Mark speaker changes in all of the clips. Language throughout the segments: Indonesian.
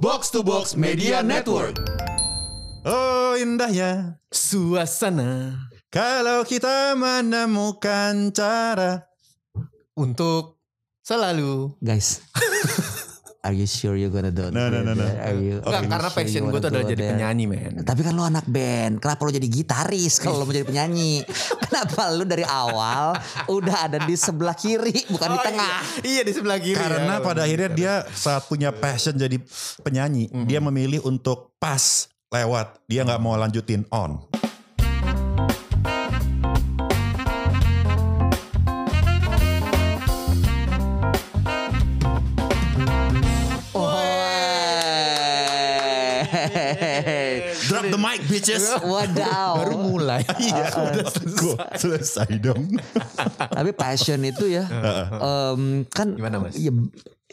Speaker 1: Box to Box Media Network.
Speaker 2: Oh indahnya
Speaker 1: Suasana
Speaker 2: kalau kita menemukan cara.
Speaker 1: untuk selalu.
Speaker 3: Guys. Are you sure you're gonna do
Speaker 2: No, no, no, no.
Speaker 3: Are you,
Speaker 1: Enggak,
Speaker 3: are you
Speaker 1: karena
Speaker 3: sure
Speaker 1: passion gue tuh adalah jadi
Speaker 3: there?
Speaker 1: penyanyi, men.
Speaker 3: Tapi kan lu anak band, kenapa lu jadi gitaris kalau lu mau jadi penyanyi? kenapa lu dari awal udah ada di sebelah kiri bukan di tengah?
Speaker 1: Iya di sebelah kiri.
Speaker 2: Karena
Speaker 1: ya.
Speaker 2: pada akhirnya dia saat punya passion jadi penyanyi, dia memilih untuk pas lewat. Dia nggak mau lanjutin on. Bitches.
Speaker 3: Wadaw.
Speaker 1: baru mulai.
Speaker 2: Iya, udah selesai. selesai dong.
Speaker 3: Tapi passion itu ya em, kan
Speaker 1: Gimana, Mas?
Speaker 3: iya,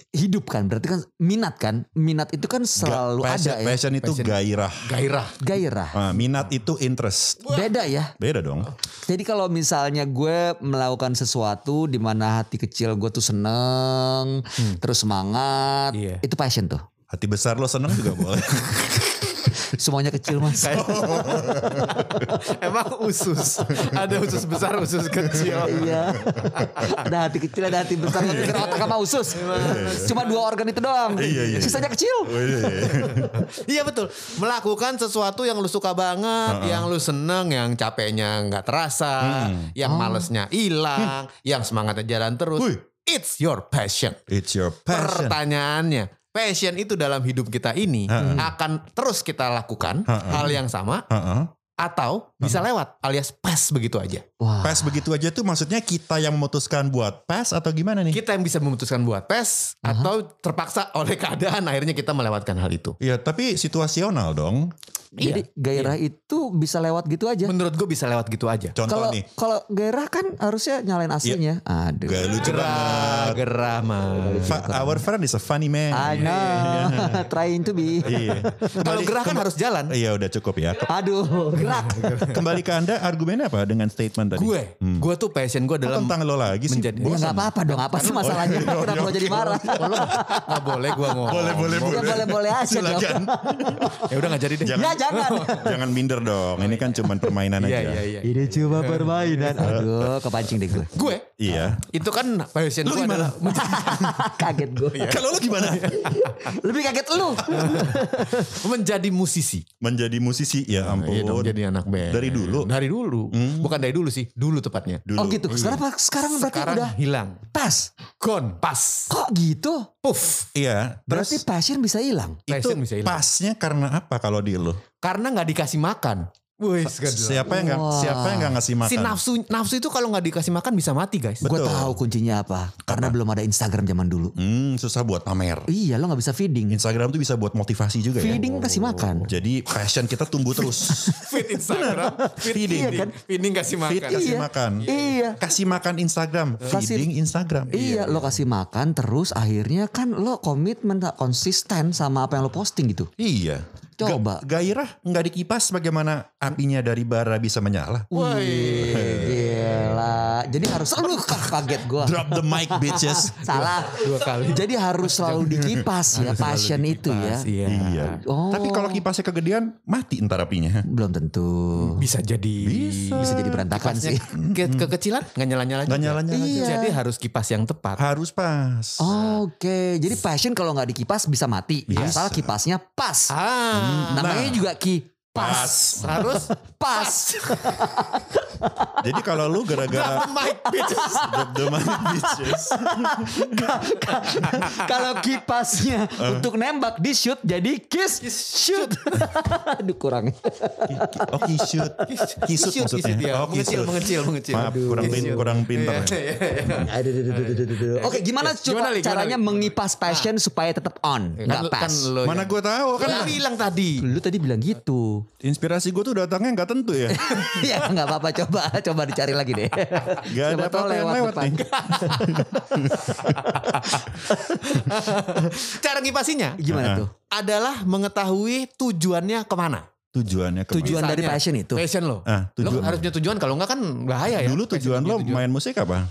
Speaker 3: hidup kan berarti kan minat kan minat itu kan selalu
Speaker 2: passion,
Speaker 3: ada ya
Speaker 2: passion itu
Speaker 1: Passion.
Speaker 2: gairah.
Speaker 1: Gairah.
Speaker 3: gairah
Speaker 2: Ah, minat itu interest.
Speaker 3: beda ya
Speaker 2: Beda dong.
Speaker 3: Jadi kalau misalnya gue melakukan sesuatu di mana hati kecil gue tuh seneng, terus semangat,
Speaker 1: Iya.
Speaker 3: itu passion tuh.
Speaker 2: Hati besar lo seneng juga boleh.
Speaker 3: Semuanya kecil mas.
Speaker 1: Emang usus. Ada usus besar, usus kecil.
Speaker 3: iya. ada hati kecil, ada hati besar. Pikir otak sama usus. Cuma dua organ itu doang.
Speaker 2: Iya, iya.
Speaker 3: Sisanya kecil.
Speaker 2: Oh, iya, iya.
Speaker 1: Iya betul. Melakukan sesuatu yang lu suka banget, yang lu seneng, yang capeknya nggak terasa, yang malesnya hilang, yang semangatnya jalan terus.
Speaker 2: Wih.
Speaker 1: It's your passion.
Speaker 2: It's your passion.
Speaker 1: Pertanyaannya, passion itu dalam hidup kita ini akan terus kita lakukan hal yang sama
Speaker 2: Heeh.
Speaker 1: atau bisa lewat alias pas begitu aja.
Speaker 3: Wah.
Speaker 2: Pas begitu aja tuh maksudnya kita yang memutuskan buat pas atau gimana nih?
Speaker 1: Kita yang bisa memutuskan buat pas atau terpaksa oleh keadaan akhirnya kita melewatkan hal itu.
Speaker 2: Iya tapi situasional dong.
Speaker 3: Jadi gairah itu bisa lewat gitu aja.
Speaker 1: Menurut gue bisa lewat gitu aja.
Speaker 2: Contoh
Speaker 3: Kalau
Speaker 2: nih.
Speaker 3: kalau gairah kan harusnya nyalain AC-nya. Aduh.
Speaker 2: Gak lucu
Speaker 1: Gerah,
Speaker 2: banget.
Speaker 1: gerah mah.
Speaker 2: Fa- our friend is a funny man.
Speaker 3: I know. Trying to be.
Speaker 2: Iya.
Speaker 1: Kalau gerah kan harus jalan.
Speaker 2: Iya udah cukup ya.
Speaker 3: Aduh, gerak.
Speaker 2: Kembali ke anda argumennya apa dengan statement tadi?
Speaker 1: Gue, gue tuh passion gue
Speaker 2: Kok
Speaker 1: adalah
Speaker 2: tentang lo lagi sih?
Speaker 1: menjadi-
Speaker 3: Ya nggak apa-apa dong. Apa sih masalahnya?
Speaker 2: iya,
Speaker 3: Kenapa lo jadi marah?
Speaker 1: Gak boleh gue ngomong.
Speaker 2: Boleh boleh
Speaker 3: Ya
Speaker 2: boleh.
Speaker 3: boleh-boleh aja dong.
Speaker 1: Ya udah gak jadi deh.
Speaker 2: Jangan,
Speaker 3: Ya jangan.
Speaker 2: jangan minder dong. Ini kan cuma permainan
Speaker 1: Iya
Speaker 2: aja.
Speaker 1: iya iya.
Speaker 3: Ini cuma permainan. Aduh, kepancing deh gue.
Speaker 1: Gue
Speaker 2: Iya.
Speaker 1: itu kan passion
Speaker 2: Lu
Speaker 1: gue
Speaker 2: gimana?
Speaker 1: adalah
Speaker 3: kaget gue.
Speaker 2: Kalau lo gimana?
Speaker 3: Lebih kaget lu.
Speaker 1: menjadi musisi.
Speaker 2: Menjadi musisi ya ampun.
Speaker 1: Iya dong jadi anak band.
Speaker 2: Dari dulu? Hmm.
Speaker 1: Dari dulu. Bukan dari dulu sih, dulu tepatnya.
Speaker 2: Dulu.
Speaker 3: Oh gitu. Sekarang apa? Sekarang berarti
Speaker 1: Sekarang
Speaker 3: udah
Speaker 1: hilang.
Speaker 3: pas.
Speaker 1: Gone, pas.
Speaker 3: Kok gitu?
Speaker 1: Puff.
Speaker 2: Iya.
Speaker 3: Berarti passion bisa hilang.
Speaker 2: itu
Speaker 1: passion bisa hilang.
Speaker 2: pasnya karena apa kalau di lo?
Speaker 1: Karena nggak dikasih makan. Wih,
Speaker 2: Siapa yang nggak siapa yang nggak ngasih makan?
Speaker 1: Si nafsu nafsu itu kalau nggak dikasih makan bisa mati guys.
Speaker 3: Gue tahu kuncinya apa. Karena belum ada Instagram zaman dulu.
Speaker 2: Hmm, susah buat pamer.
Speaker 3: Iya, lo nggak bisa feeding.
Speaker 2: Instagram tuh bisa buat motivasi juga ya.
Speaker 3: Feeding kasih makan.
Speaker 2: Jadi passion kita tumbuh terus.
Speaker 1: Fit Instagram,
Speaker 2: Feeding.
Speaker 3: Iya kan?
Speaker 1: Feeding kasih makan.
Speaker 2: Feed kasih
Speaker 3: Iya.
Speaker 2: makan.
Speaker 3: Iya.
Speaker 2: Kasih makan Instagram.
Speaker 3: Kasih-
Speaker 2: Feeding Instagram.
Speaker 3: Iya, lo kasih makan terus akhirnya kan lo komitmen konsisten sama apa yang lo posting gitu.
Speaker 2: Iya.
Speaker 3: Coba.
Speaker 2: Ga- gairah nggak dikipas bagaimana apinya dari bara bisa menyala.
Speaker 3: Wih. Jadi harus aduh kaget gua.
Speaker 2: Drop the mic bitches.
Speaker 3: Salah.
Speaker 1: Dua kali.
Speaker 3: Jadi harus selalu dikipas ya passion itu ya.
Speaker 1: Iya.
Speaker 2: iya.
Speaker 3: Oh.
Speaker 2: Tapi kalau kipasnya kegedean mati ntar apinya.
Speaker 3: Belum tentu.
Speaker 1: Bisa jadi
Speaker 3: Bisa jadi berantakan sih.
Speaker 1: ke kekecilan nggak nyala-nyala
Speaker 2: Nggak
Speaker 1: juga.
Speaker 2: nyala-nyala
Speaker 3: Iya.
Speaker 1: Jadi harus kipas yang tepat.
Speaker 2: Harus pas.
Speaker 3: Oke, jadi passion kalau nggak dikipas bisa mati. Asal kipasnya pas.
Speaker 1: Ah,
Speaker 3: Namanya juga kipas.
Speaker 1: harus
Speaker 3: Pas.
Speaker 2: Jadi kalau lu gara-gara
Speaker 1: mic bitches.
Speaker 2: drop the mic bitches.
Speaker 3: kalau kipasnya untuk nembak di shoot jadi kiss shoot. Aduh kurang.
Speaker 2: Oh kisut. Kisut
Speaker 1: Kisut,
Speaker 2: maksudnya.
Speaker 1: kisut, ya.
Speaker 2: Oh
Speaker 1: Mengecil,
Speaker 2: kisut.
Speaker 1: mengecil, mengecil.
Speaker 2: Maaf
Speaker 1: Aduh.
Speaker 2: kurang, pin, kurang pinter.
Speaker 1: Iya,
Speaker 2: ya.
Speaker 1: iya, iya.
Speaker 3: Aduh, aduh, aduh, aduh. Oke, gimana
Speaker 1: Gimana,
Speaker 3: caranya mengipas passion supaya tetap on, nggak
Speaker 1: Kan,
Speaker 3: pas?
Speaker 1: kan lo
Speaker 2: Mana gue tahu
Speaker 1: kan lu bilang tadi.
Speaker 3: Lu tadi bilang gitu.
Speaker 2: inspirasi gue tuh datangnya nggak tentu ya.
Speaker 3: ya nggak apa-apa coba coba dicari lagi deh.
Speaker 2: Gak ada
Speaker 3: Coba
Speaker 2: apa-apa yang lewat
Speaker 3: depan.
Speaker 2: nih.
Speaker 1: Cara ngipasinya
Speaker 3: Gimana tuh?
Speaker 1: adalah mengetahui tujuannya ke mana.
Speaker 2: Tujuannya ke mana?
Speaker 3: Tujuan dari passion itu.
Speaker 1: Passion lo.
Speaker 2: Ah,
Speaker 1: lo
Speaker 2: tujuan-
Speaker 1: harus punya tujuan kalau enggak kan bahaya ya.
Speaker 2: Dulu tujuan lo main musik apa?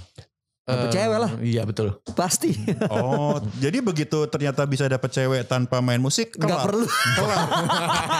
Speaker 3: Dapet
Speaker 1: Eh,
Speaker 3: cewek lah.
Speaker 1: Iya betul.
Speaker 3: Pasti.
Speaker 2: Oh, jadi begitu ternyata bisa dapet cewek tanpa main musik,
Speaker 3: Nggak
Speaker 2: kelar.
Speaker 3: perlu.
Speaker 2: Kelar.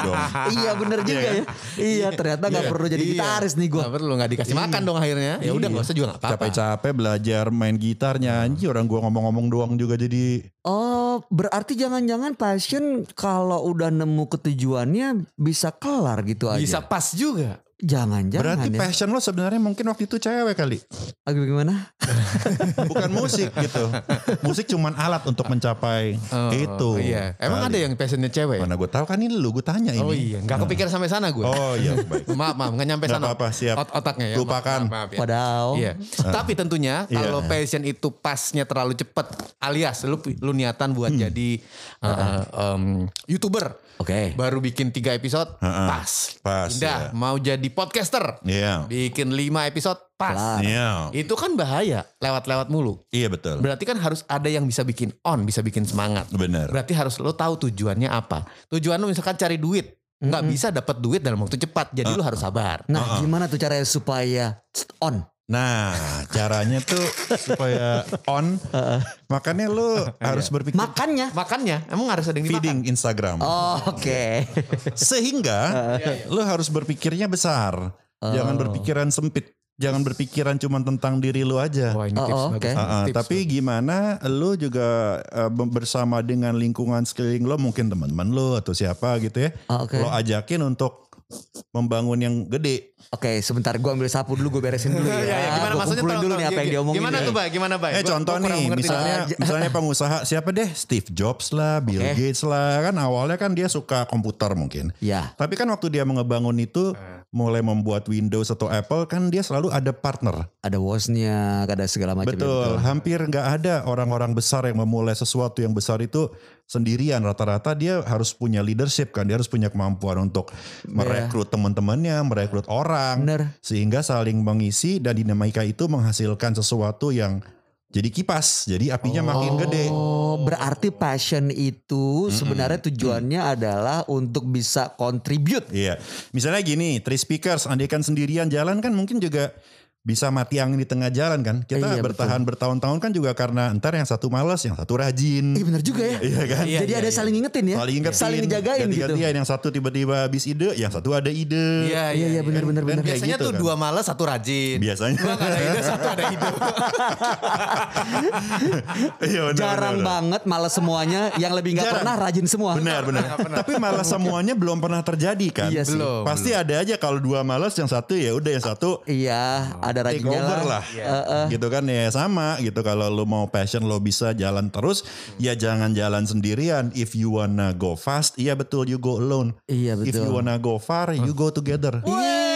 Speaker 2: Dong.
Speaker 3: iya bener juga ya. Iya ternyata nggak perlu jadi gitaris nih gue.
Speaker 1: Gak perlu nggak dikasih makan dong akhirnya. Ya udah nggak usah juga nggak apa-apa.
Speaker 2: Capek-capek belajar main gitar nyanyi orang gua ngomong-ngomong doang juga jadi
Speaker 3: Oh berarti jangan-jangan passion kalau udah nemu ketujuannya bisa kelar gitu aja.
Speaker 1: Bisa pas juga.
Speaker 3: Jangan-jangan
Speaker 2: berarti
Speaker 3: ya.
Speaker 2: passion lo sebenarnya mungkin waktu itu cewek kali.
Speaker 3: Agak gimana?
Speaker 2: Bukan musik gitu. Musik cuman alat untuk mencapai
Speaker 1: Oh,
Speaker 2: itu.
Speaker 1: Iya. Emang
Speaker 2: Kali.
Speaker 1: ada yang passionnya cewek?
Speaker 2: Mana gue tahu kan ini lu gue tanya ini.
Speaker 1: Oh iya. Nggak kepikiran sampai sana gue.
Speaker 2: Oh iya baik.
Speaker 1: Maaf maaf nggak nyampe
Speaker 2: Nggak
Speaker 1: sana.
Speaker 2: apa-apa, siap.
Speaker 1: Ot- otaknya ya.
Speaker 2: Lupakan.
Speaker 1: Maaf, maaf, ya.
Speaker 3: Padahal.
Speaker 1: Iya. Tapi tentunya
Speaker 2: Iya.
Speaker 1: kalau passion itu pasnya terlalu cepat, alias lu lu niatan buat
Speaker 2: Hmm.
Speaker 1: jadi uh, um, youtuber,
Speaker 3: Oke.
Speaker 1: baru bikin tiga episode,
Speaker 2: Heeh.
Speaker 1: pas.
Speaker 2: Pas,
Speaker 1: Indah
Speaker 2: ya.
Speaker 1: mau jadi podcaster,
Speaker 2: Iya.
Speaker 1: bikin lima episode, pas.
Speaker 2: Iya.
Speaker 1: Itu kan bahaya, lewat-lewat mulu.
Speaker 2: Iya betul.
Speaker 1: Berarti kan harus ada yang bisa bikin on, bisa bikin semangat.
Speaker 2: Bener.
Speaker 1: Berarti harus lo tahu tujuannya apa. Tujuan lo misalkan cari duit, nggak bisa dapat duit dalam waktu cepat. Jadi lo harus sabar.
Speaker 3: Nah gimana tuh caranya supaya on?
Speaker 2: Nah, caranya tuh supaya on, makanya lu harus berpikir
Speaker 3: Makannya.
Speaker 1: Makannya emang harus ada yang dimakan.
Speaker 2: feeding Instagram.
Speaker 3: Oh, Oke.
Speaker 2: Sehingga lu harus berpikirnya besar. Jangan berpikiran sempit. Jangan berpikiran cuma tentang diri lu aja.
Speaker 1: Wah ini
Speaker 3: Oh,
Speaker 1: tips
Speaker 3: oh,
Speaker 1: bagus.
Speaker 3: oke.
Speaker 1: nih,
Speaker 2: Ah, ah,
Speaker 1: tips
Speaker 2: tapi gimana lu juga eh, be- bersama dengan lingkungan sekeliling lo mungkin teman-teman lo atau siapa gitu ya.
Speaker 3: Oh, Oke.
Speaker 2: Lo ajakin untuk membangun yang gede.
Speaker 3: Oke, sebentar gue ambil sapu dulu, gue beresin dulu ya.
Speaker 1: Iya, iya, gimana
Speaker 3: Gua
Speaker 1: maksudnya tolong,
Speaker 3: dulu nih apa yang
Speaker 1: gi-
Speaker 3: diomongin.
Speaker 1: Gimana
Speaker 3: ya.
Speaker 1: tuh, Bay? Gimana, Bay?
Speaker 2: Eh
Speaker 1: Gua-
Speaker 2: contoh
Speaker 1: gua
Speaker 2: nih, misalnya
Speaker 3: aja.
Speaker 2: misalnya pengusaha siapa deh Steve Jobs lah, Bill
Speaker 3: Oke.
Speaker 2: Gates lah, kan awalnya kan dia suka komputer mungkin.
Speaker 3: Ya.
Speaker 2: Tapi kan waktu dia mengebangun itu, mulai membuat Windows atau Apple kan dia selalu ada partner.
Speaker 3: Ada wosnya, ada segala macam. ya,
Speaker 2: Betul, hampir nggak ada orang-orang besar yang memulai sesuatu yang besar itu sendirian. Rata-rata dia harus punya leadership kan, dia harus punya kemampuan untuk merekrut teman-temannya, merekrut orang,
Speaker 3: Bener.
Speaker 2: sehingga saling mengisi dan dinamika itu menghasilkan sesuatu yang jadi kipas, jadi apinya makin gede.
Speaker 3: Oh, berarti passion itu sebenarnya tujuannya adalah untuk bisa contribute.
Speaker 2: Iya, misalnya gini, three speakers, andaikan sendirian jalan kan mungkin juga bisa mati angin di tengah jalan kan. Kita
Speaker 3: Iya,
Speaker 2: bertahan bertahun-tahun kan juga karena entar yang satu malas, yang satu rajin.
Speaker 3: Iya bener juga ya.
Speaker 2: Iya kan?
Speaker 1: Iya,
Speaker 3: Jadi
Speaker 1: iya,
Speaker 3: ada
Speaker 1: iya.
Speaker 3: saling ngingetin ya.
Speaker 2: Saling ingetin,
Speaker 3: Saling ngejagain gitu.
Speaker 2: ganti-gantian. Yang satu tiba-tiba habis ide, yang satu ada ide.
Speaker 1: Iya,
Speaker 3: Iya iya benar benar
Speaker 2: Dan
Speaker 3: benar.
Speaker 2: kayak
Speaker 1: Biasanya
Speaker 2: gitu
Speaker 1: tuh
Speaker 2: kan.
Speaker 1: dua malas, satu rajin.
Speaker 2: Biasanya.
Speaker 1: Dua ada ide, satu ada ide.
Speaker 2: Iya, benar,
Speaker 3: Jarang
Speaker 2: benar, benar.
Speaker 3: banget malah semuanya yang lebih nggak
Speaker 2: Jarang.
Speaker 3: pernah rajin semua.
Speaker 2: Benar benar. Tapi malah semuanya belum pernah terjadi kan?
Speaker 3: Iya sih.
Speaker 1: Belum.
Speaker 2: Pasti ada aja kalau dua malas yang satu ya udah yang satu
Speaker 3: Iya, ada rajinnya lah.
Speaker 2: lah. Gitu kan ya sama gitu kalau lu mau passion lo bisa jalan terus ya jangan jalan sendirian. If you wanna go fast, iya betul you go alone.
Speaker 3: Iya
Speaker 2: If you
Speaker 3: betul.
Speaker 2: wanna go far, you go together.
Speaker 3: Gila,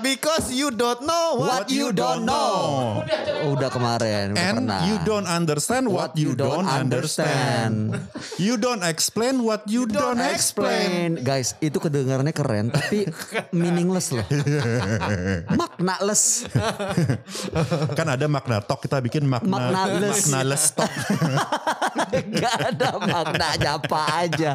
Speaker 1: because you don't know what,
Speaker 3: What you don't know. Udah kemarin, udah
Speaker 2: And
Speaker 3: pernah.
Speaker 2: you don't understand what, you, don't understand. you don't explain what you, don't, explain.
Speaker 3: Guys, itu kedengarannya keren tapi meaningless loh. Maknaless.
Speaker 2: Kan ada makna talk kita bikin makna
Speaker 3: Maknaless.
Speaker 2: maknaless talk.
Speaker 3: Gak ada maknanya apa aja.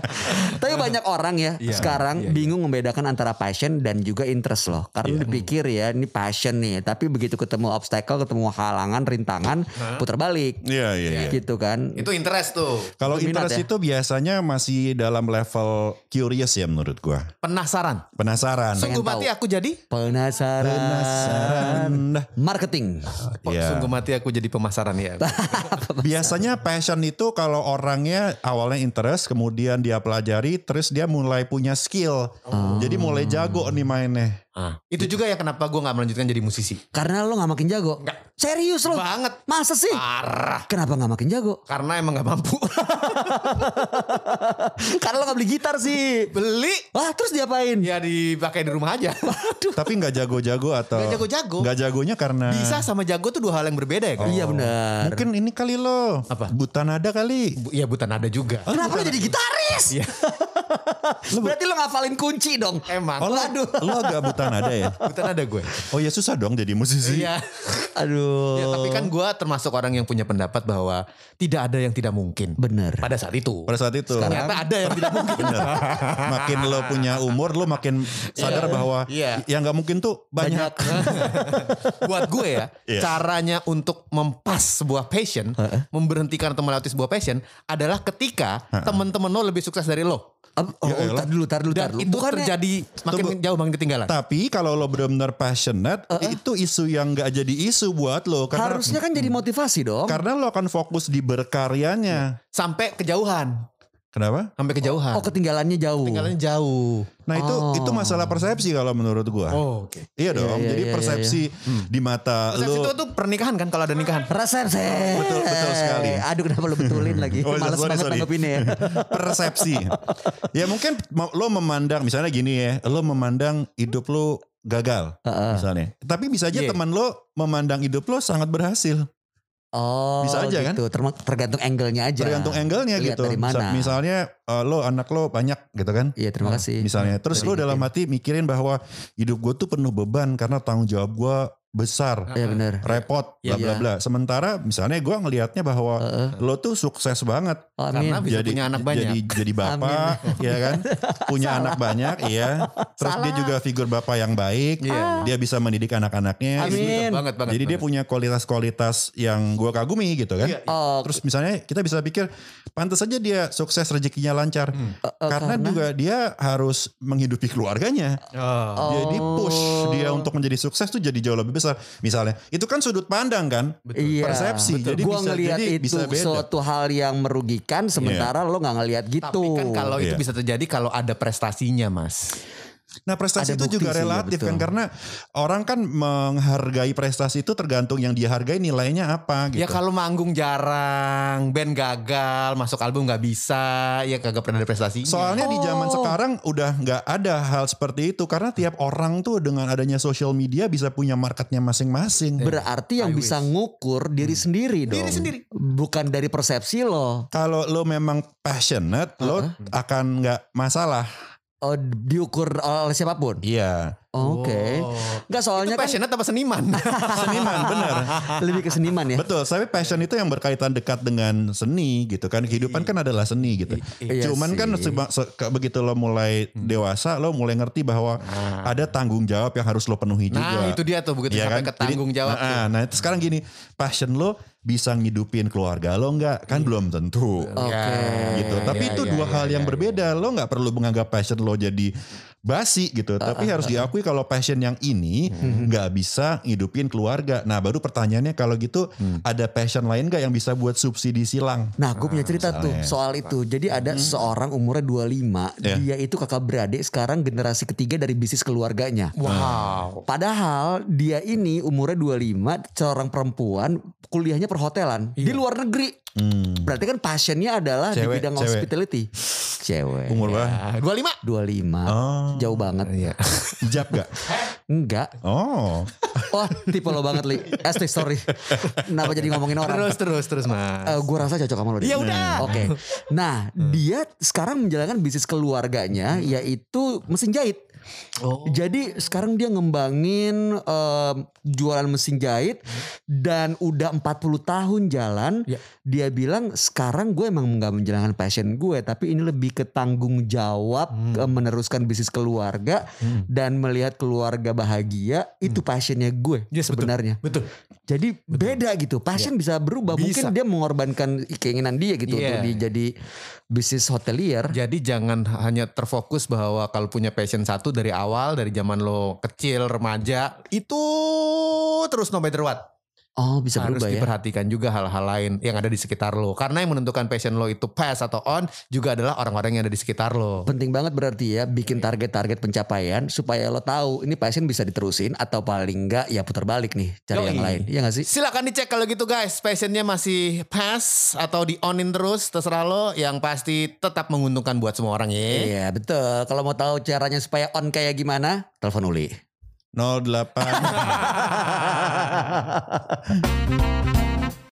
Speaker 3: Tapi banyak orang ya
Speaker 1: Iya,
Speaker 3: sekarang
Speaker 1: iya, iya.
Speaker 3: bingung membedakan antara passion dan juga interest loh. Karena dipikir ya ini passion nih, tapi begitu ketemu obstacle, ketemu halangan, rintangan, putar balik.
Speaker 2: Iya iya iya.
Speaker 3: Gitu kan.
Speaker 1: Itu interest tuh.
Speaker 2: Kalau interest
Speaker 3: ya?
Speaker 2: itu biasanya masih dalam level curious ya menurut gua.
Speaker 1: Penasaran.
Speaker 2: Penasaran.
Speaker 3: Pengen
Speaker 1: Sungguh mati
Speaker 3: tahu.
Speaker 1: aku jadi.
Speaker 3: Penasaran.
Speaker 2: Penasaran.
Speaker 3: Marketing.
Speaker 1: Oh,
Speaker 2: Iya.
Speaker 1: Sungguh mati aku jadi pemasaran ya.
Speaker 2: Biasanya passion itu kalau orangnya awalnya interest, kemudian dia pelajari, terus dia mulai punya skill. Jadi mulai jago nih mainnya.
Speaker 1: Ah, itu juga ya kenapa gue nggak melanjutkan jadi musisi.
Speaker 3: Karena lo gak makin jago. Serius lo.
Speaker 1: Banget.
Speaker 3: Masa sih?
Speaker 1: Parah.
Speaker 3: Kenapa gak makin jago?
Speaker 1: Karena emang nggak mampu.
Speaker 3: Karena lo gak beli gitar sih.
Speaker 1: Beli.
Speaker 3: Wah terus diapain?
Speaker 1: Ya dipakai di rumah aja.
Speaker 2: Tapi nggak jago-jago atau
Speaker 1: Nggak jago-jago.
Speaker 2: Nggak jagonya karena
Speaker 1: Bisa sama jago tuh dua hal yang berbeda ya kan?
Speaker 3: Iya benar.
Speaker 2: mungkin ini kali lo
Speaker 1: Apa?
Speaker 2: buta nada kali.
Speaker 1: Bu- Iya bukan ada juga.
Speaker 3: Kenapa lo jadi gitaris?
Speaker 1: Iya.
Speaker 3: Berarti lo ngafalin kunci dong.
Speaker 1: Emang.
Speaker 2: Oh, lo,
Speaker 3: Waduh.
Speaker 2: lo agak buta nada ya?
Speaker 1: Kebetulan ada gue.
Speaker 2: Oh ya susah dong jadi musisi.
Speaker 1: Iya.
Speaker 3: Aduh.
Speaker 1: Ya, tapi kan gue termasuk orang yang punya pendapat bahwa tidak ada yang tidak mungkin.
Speaker 3: Bener.
Speaker 1: Pada saat itu.
Speaker 2: Pada saat itu.
Speaker 1: Ternyata ada yang tidak mungkin.
Speaker 2: Bener. Makin lo punya umur, lo makin sadar bahwa
Speaker 1: Iya.
Speaker 2: yang nggak mungkin tuh banyak.
Speaker 1: Buat gue ya,
Speaker 2: Iya.
Speaker 1: caranya untuk mempas sebuah passion, memberhentikan atau melewati sebuah passion adalah ketika teman-teman lo lebih sukses dari lo.
Speaker 3: Oh, oh,
Speaker 2: Ya
Speaker 3: tar dulu, tar dulu, tar dulu.
Speaker 1: itu
Speaker 3: Bukannya-
Speaker 1: terjadi makin
Speaker 2: Tunggu.
Speaker 1: jauh makin ketinggalan.
Speaker 2: Tapi kalau lo benar-benar passionate, itu isu yang nggak jadi isu buat lo karena
Speaker 3: harusnya kan jadi motivasi dong.
Speaker 2: karena lo akan fokus di berkaryanya.
Speaker 1: Sampai kejauhan.
Speaker 2: Kenapa?
Speaker 1: Sampai kejauhan.
Speaker 3: Oh ketinggalannya jauh.
Speaker 1: Ketinggalannya jauh.
Speaker 2: Nah itu
Speaker 3: Oh.
Speaker 2: itu masalah persepsi kalau menurut gua.
Speaker 1: Oh, oke.
Speaker 2: Iya dong.
Speaker 3: iya,
Speaker 2: Jadi
Speaker 3: iya,
Speaker 2: persepsi di mata
Speaker 1: Persepsi
Speaker 2: lo.
Speaker 1: itu tuh pernikahan kan kalau ada nikahan.
Speaker 3: Resepsi.
Speaker 2: Betul, betul sekali.
Speaker 3: Aduh kenapa lo betulin lagi.
Speaker 2: Oh,
Speaker 3: Males
Speaker 2: sorry,
Speaker 3: banget
Speaker 2: sorry.
Speaker 3: nanggepinnya ya.
Speaker 2: persepsi. ya mungkin lo memandang misalnya gini ya, lo memandang hidup lo gagal misalnya. Tapi bisa aja
Speaker 1: Iya.
Speaker 2: teman lo memandang hidup lo sangat berhasil.
Speaker 3: Oh
Speaker 2: Bisa aja kan?
Speaker 3: gitu. Terma- Tergantung angle-nya aja.
Speaker 2: Tergantung angle-nya gitu.
Speaker 3: dari mana.
Speaker 2: Misalnya eh, lo anak lo banyak gitu kan.
Speaker 3: Iya terima kasih.
Speaker 2: Misalnya terus lo dalam hati mikirin bahwa hidup gue tuh penuh beban karena tanggung jawab gue besar,
Speaker 3: Iya benar.
Speaker 2: repot, bla
Speaker 3: Iya,
Speaker 2: bla
Speaker 3: iya.
Speaker 2: bla. Sementara misalnya gue ngelihatnya bahwa lo tuh sukses banget.
Speaker 3: Oh,
Speaker 1: Karena
Speaker 3: amin.
Speaker 1: bisa punya anak banyak.
Speaker 2: Jadi jadi bapak, ya kan? Punya anak banyak, iya. Terus dia juga figur bapak yang baik.
Speaker 1: Iya.
Speaker 2: Dia bisa mendidik anak-anaknya.
Speaker 3: Amin.
Speaker 1: Banget banget.
Speaker 2: Jadi dia punya kualitas-kualitas yang gue kagumi gitu kan.
Speaker 1: Iya,
Speaker 3: Oh,
Speaker 2: Terus misalnya kita bisa pikir pantas saja dia sukses rezekinya lancar.
Speaker 1: Hmm.
Speaker 2: karena, juga dia harus menghidupi keluarganya.
Speaker 1: Oh.
Speaker 2: Jadi push dia untuk menjadi sukses tuh jadi jauh lebih besar. Misalnya itu kan sudut pandang kan,
Speaker 3: Iya.
Speaker 2: persepsi. Jadi
Speaker 3: gua
Speaker 2: bisa
Speaker 3: ngelihat
Speaker 2: jadi
Speaker 3: itu
Speaker 2: bisa beda.
Speaker 3: suatu hal yang merugikan sementara lo nggak ngelihat gitu.
Speaker 1: Tapi kan kalau itu
Speaker 2: Iya.
Speaker 1: bisa terjadi kalau ada prestasinya, Mas.
Speaker 2: Nah prestasi
Speaker 3: Ada
Speaker 2: itu juga
Speaker 3: sih, ya,
Speaker 2: relatif
Speaker 3: betul.
Speaker 2: kan karena orang kan menghargai prestasi itu tergantung yang dia hargai nilainya apa gitu.
Speaker 1: Ya kalau manggung jarang, band gagal, masuk album nggak bisa, ya kagak pernah ada prestasinya.
Speaker 2: Soalnya di zaman
Speaker 3: Oh.
Speaker 2: sekarang udah nggak ada hal seperti itu karena tiap orang tuh dengan adanya social media bisa punya marketnya masing-masing.
Speaker 3: Berarti yang
Speaker 1: I
Speaker 3: bisa ngukur diri sendiri dong.
Speaker 1: Diri sendiri.
Speaker 3: Bukan dari persepsi lo.
Speaker 2: Kalau lo memang passionate, lo akan nggak masalah.
Speaker 3: Oh, diukur oleh siapa pun.
Speaker 2: Iya.
Speaker 3: Oke.
Speaker 1: Oh.
Speaker 3: Enggak
Speaker 1: Itu
Speaker 3: soalnya kan
Speaker 1: apa seniman?
Speaker 2: Seniman bener.
Speaker 3: lebih ke seniman ya.
Speaker 2: Betul, tapi passion itu yang berkaitan dekat dengan seni gitu kan. Kehidupan kan adalah seni gitu.
Speaker 3: Iya
Speaker 2: Cuman kan
Speaker 3: sih.
Speaker 2: seba- se- ke- begitu lo mulai dewasa, lo mulai ngerti bahwa ada tanggung jawab yang harus lo penuhi juga.
Speaker 1: nah itu dia tuh begitu
Speaker 2: Iya
Speaker 1: sampai
Speaker 2: kan?
Speaker 1: ke tanggung
Speaker 2: Jadi,
Speaker 1: jawab.
Speaker 2: Nah, nah, itu sekarang gini, passion lo bisa ngidupin keluarga lo nggak? Kan belum tentu.
Speaker 3: Oke.
Speaker 1: Ya,
Speaker 2: gitu. Tapi
Speaker 1: ya,
Speaker 2: itu
Speaker 1: ya,
Speaker 2: dua
Speaker 1: ya,
Speaker 2: hal
Speaker 1: ya,
Speaker 2: yang
Speaker 1: ya.
Speaker 2: berbeda. Lo nggak perlu menganggap passion lo jadi basi gitu. Tapi harus diakui kalau passion yang ini nggak bisa ngidupin keluarga. Nah baru pertanyaannya kalau gitu ada passion lain nggak yang bisa buat subsidi silang?
Speaker 3: Nah, gue punya cerita tuh soal itu. Jadi ada seorang umurnya 25,
Speaker 2: Ya.
Speaker 3: dia itu kakak beradik sekarang generasi ketiga dari bisnis keluarganya.
Speaker 1: Wow.
Speaker 3: Padahal dia ini umurnya 25, seorang perempuan, kuliahnya perhotelan di luar negeri.
Speaker 2: Hmm.
Speaker 3: Berarti kan passionnya adalah di
Speaker 2: Cewek,
Speaker 3: bidang
Speaker 2: cewek.
Speaker 3: hospitality. Cewek.
Speaker 2: Umur berapa?
Speaker 1: Ah, 25.
Speaker 3: 25.
Speaker 2: Oh.
Speaker 3: Jauh banget.
Speaker 1: Iya.
Speaker 2: Jab gak?
Speaker 3: Enggak.
Speaker 2: Oh.
Speaker 3: Oh, tipe lo banget, Li. Eh, sorry. Kenapa jadi ngomongin orang?
Speaker 1: Terus terus terus mas.
Speaker 3: Eh, gue rasa cocok sama lo deh.
Speaker 1: Ya udah.
Speaker 3: Oke. Nah, dia sekarang menjalankan bisnis keluarganya yaitu mesin jahit.
Speaker 1: Oh.
Speaker 3: Jadi sekarang dia ngembangin em, jualan mesin jahit dan udah 40 tahun jalan.
Speaker 1: Ya.
Speaker 3: Dia bilang sekarang gue emang nggak menjalankan passion gue, tapi ini lebih ke tanggung jawab ke meneruskan bisnis keluarga dan melihat keluarga bahagia itu passionnya gue
Speaker 1: Yes, betul.
Speaker 3: sebenarnya.
Speaker 1: Betul.
Speaker 3: Jadi beda gitu. Passion bisa berubah.
Speaker 1: Bisa.
Speaker 3: Mungkin dia mengorbankan keinginan dia gitu
Speaker 1: Iya.
Speaker 3: untuk di, jadi bisnis hotelier.
Speaker 1: Jadi jangan hanya terfokus bahwa kalau punya passion satu dari awal dari zaman lo kecil remaja itu terus no matter what
Speaker 3: Oh bisa
Speaker 1: harus
Speaker 3: berubah ya.
Speaker 1: diperhatikan juga hal-hal lain yang ada di sekitar lo karena yang menentukan passion lo itu pass atau on juga adalah orang-orang yang ada di sekitar lo.
Speaker 3: Penting banget berarti ya bikin target-target pencapaian supaya lo tahu ini passion bisa diterusin atau paling enggak ya putar balik nih cari
Speaker 1: Yoi.
Speaker 3: yang lain. Iya gak sih?
Speaker 1: Silakan dicek kalau gitu guys, passionnya masih pass atau di onin terus terserah lo yang pasti tetap menguntungkan buat semua orang ya.
Speaker 3: Iya betul. Kalau mau tahu caranya supaya on kayak gimana, telepon Uli.
Speaker 2: 08